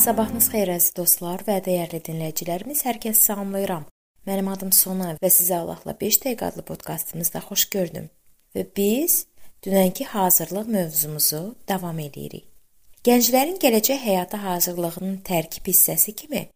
Sabahınız xeyir əziz dostlar və dəyərli dinləyicilərimiz, hər kəs salamlayıram. Mənim adım Sona və sizə Allahla 5 dəqiqə adlı podkastımızda xoş gördüm. Və biz dünənki hazırlıq mövzumuzu davam edirik. Gənclərin gələcək həyata hazırlığının tərkib hissəsi kimi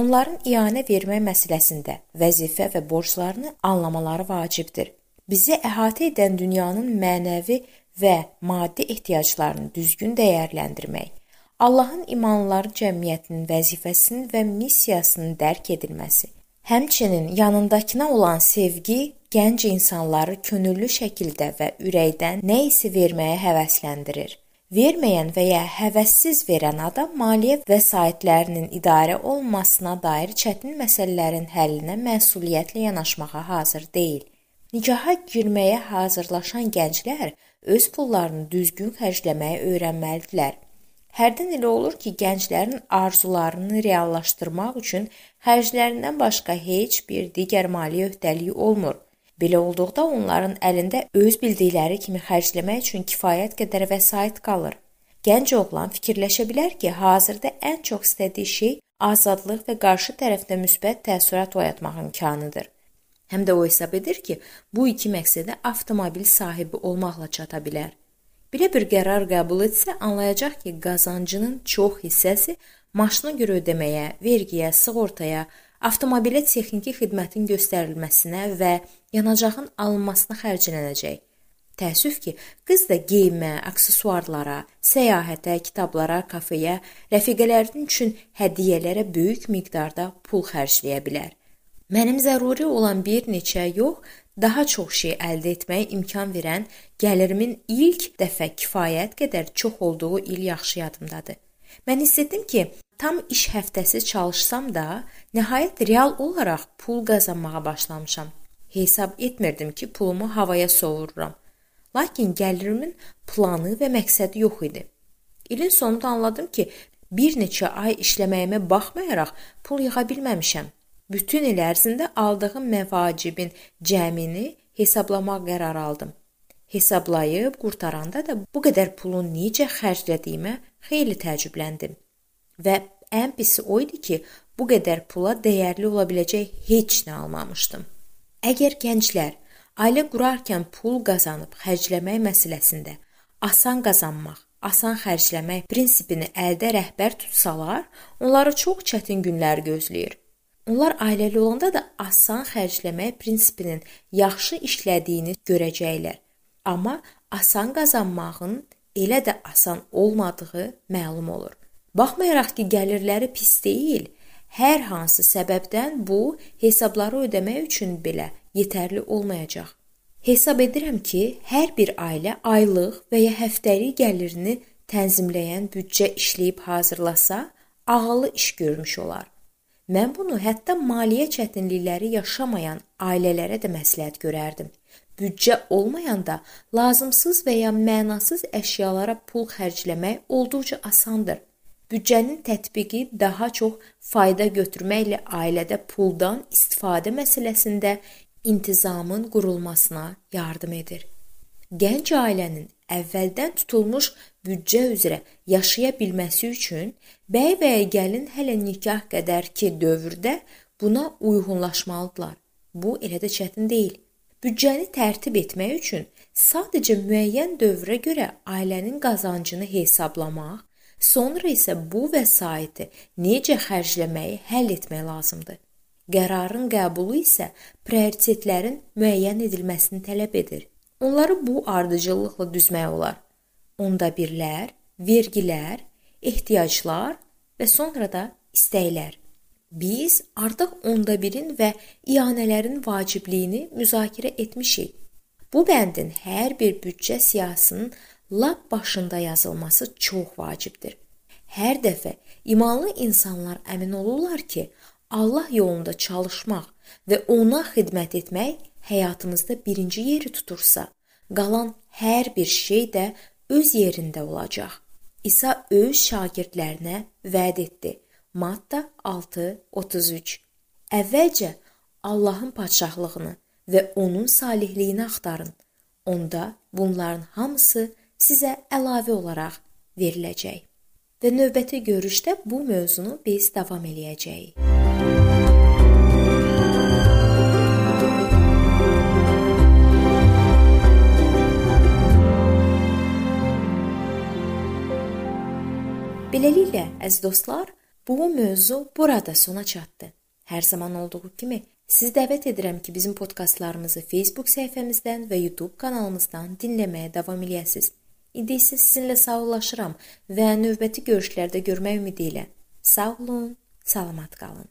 onların iyanə vermək məsələsində vəzifə və borclarını anlamaları vacibdir. Bizi əhatə edən dünyanın mənəvi və maddi ehtiyaclarını düzgün dəyərləndirmək Allahın imanlıları cəmiyyətinin vəzifəsinin və missiyasının dərk edilməsi, həmçinin yanındakına olan sevgi gənc insanları könüllü şəkildə və ürəkdən nə isə verməyə həvəsləndirir. Verməyən və ya həvəssiz verən adam maliyyə vəsaitlərinin idarə olunmasına dair çətin məsələlərin həllinə məsuliyyətlə yanaşmağa hazır deyil. Nikaha girməyə hazırlaşan gənclər öz pullarını düzgün xərcləməyi öyrənməlidirlər. Hərdən elə olur ki, gənclərin arzularını reallaşdırmaq üçün xərclərindən başqa heç bir digər maliyyə öhdəliyi olmur. Belə olduqda onların əlində öz bildikləri kimi xərcləmək üçün kifayət qədər vəsait qalır. Gənc oğlan fikirləşə bilər ki, hazırda ən çox istədiyi şey azadlıq və qarşı tərəfdə müsbət təəssürat oyatmaq imkanıdır. Həm də o hesab edir ki, bu iki məqsədə avtomobil sahibi olmaqla çata bilər. Belə bir qərar qəbul etsə, anlayacaq ki, qazancının çox hissəsi maşına görə ödəməyə, vergiyə, sığortaya, avtomobilə texniki xidmətin göstərilməsinə və yanacağın alınmasına xərclənəcək. Təəssüf ki, qız da geyimə, aksesuarlara, səyahətə, kitablara, kafeyə, rəfiqələrinin üçün hədiyyələrə böyük miqdarda pul xərcləyə bilər. Mənim zəruri olan bir neçə yox, daha çox şey əldə etməyə imkan verən gəlirimin ilk dəfə kifayət qədər çox olduğu il yaxşı yadımdadır. Mən hiss etdim ki, tam iş həftəsi çalışsam da, nəhayət real olaraq pul qazanmağa başlamışam. Hesab etmirdim ki, pulumu havaya sovururam. Lakin gəlirimin planı və məqsədi yox idi. İlin sonunda anladım ki, bir neçə ay işləməyimə baxmayaraq pul yığa bilməmişəm. Bütün il ərzində aldığım məvacibin cəmini hesablamaq qərarı aldım. Hesablayıb qurtaranda da bu qədər pulu necə xərclədiyimə xeyli təəccübləndim. Və ən pisi o idi ki, bu qədər pula dəyərli ola biləcək heç nə almamışdım. Əgər gənclər ailə qurarkən pul qazanıb xərcləmək məsələsində asan qazanmaq, asan xərcləmək prinsipini əldə rəhbər tutsalar, onları çox çətin günlər gözləyir. Onlar ailəli olanda da asan xərcləmək prinsipinin yaxşı işlədiyini görəcəklər. Amma asan qazanmağın elə də asan olmadığı məlum olur. Baxmayaraq ki, gəlirləri pis deyil, hər hansı səbəbdən bu hesabları ödəmək üçün belə yetərli olmayacaq. Hesab edirəm ki, hər bir ailə aylıq və ya həftəlik gəlirini tənzimləyən büdcə işləyib hazırlasa, ağıllı iş görmüş olar. Mən bunu hətta maliyyə çətinlikləri yaşamayan ailələrə də məsləhət görərdim. Büdcə olmayanda lazımsız və ya mənasız əşyalara pul xərcləmək olduqca asandır. Büdcənin tətbiqi daha çox fayda götürməklə ailədə puldan istifadə məsələsində intizamın qurulmasına yardım edir. Gənc ailənin əvvəldən tutulmuş büdcə üzrə yaşaya bilməsi üçün bəy və gəlin hələ nikah qədərki dövrdə buna uyğunlaşmalıdırlar. Bu elə də çətin deyil. Büdcəni tərtib etmək üçün sadəcə müəyyən dövrə görə ailənin qazancını hesablamaq, sonra isə bu vəsaiti necə xərcləməyi həll etmək lazımdır. Qərarın qəbulu isə prioritetlərin müəyyən edilməsini tələb edir. Onları bu ardıcıllıqla düzmək olar. Onda birlər, vergilər, ehtiyaclar və sonra da istəklər. Biz artıq onda birin və iyanələrin vacibliyini müzakirə etmişik. Bu bəndin hər bir büdcə siyasının lap başında yazılması çox vacibdir. Hər dəfə imanlı insanlar əmin olurlar ki, Allah yolunda çalışmaq və ona xidmət etmək həyatımızda birinci yeri tutursa, qalan hər bir şey də öz yerində olacaq. İsa öz şagirdlərinə vəd etdi. Matta 6:33. Əvvəlcə Allahın padşahlığını və onun salihliyini axtarın. Onda bunların hamısı sizə əlavə olaraq veriləcək. və növbəti görüşdə bu mövzunu biz davam eləyəcəyik. Beləliklə, əziz dostlar, bu mövzu burada sona çatdı. Hər zaman olduğu kimi sizi dəvət edirəm ki, bizim podkastlarımızı Facebook səhifəmizdən və YouTube kanalımızdan dinləməyə davam eləyəsiniz. İndi isə sizinlə sağollaşıram və növbəti görüşlərdə görmək ümidi ilə. Sağ olun, salamat qalın.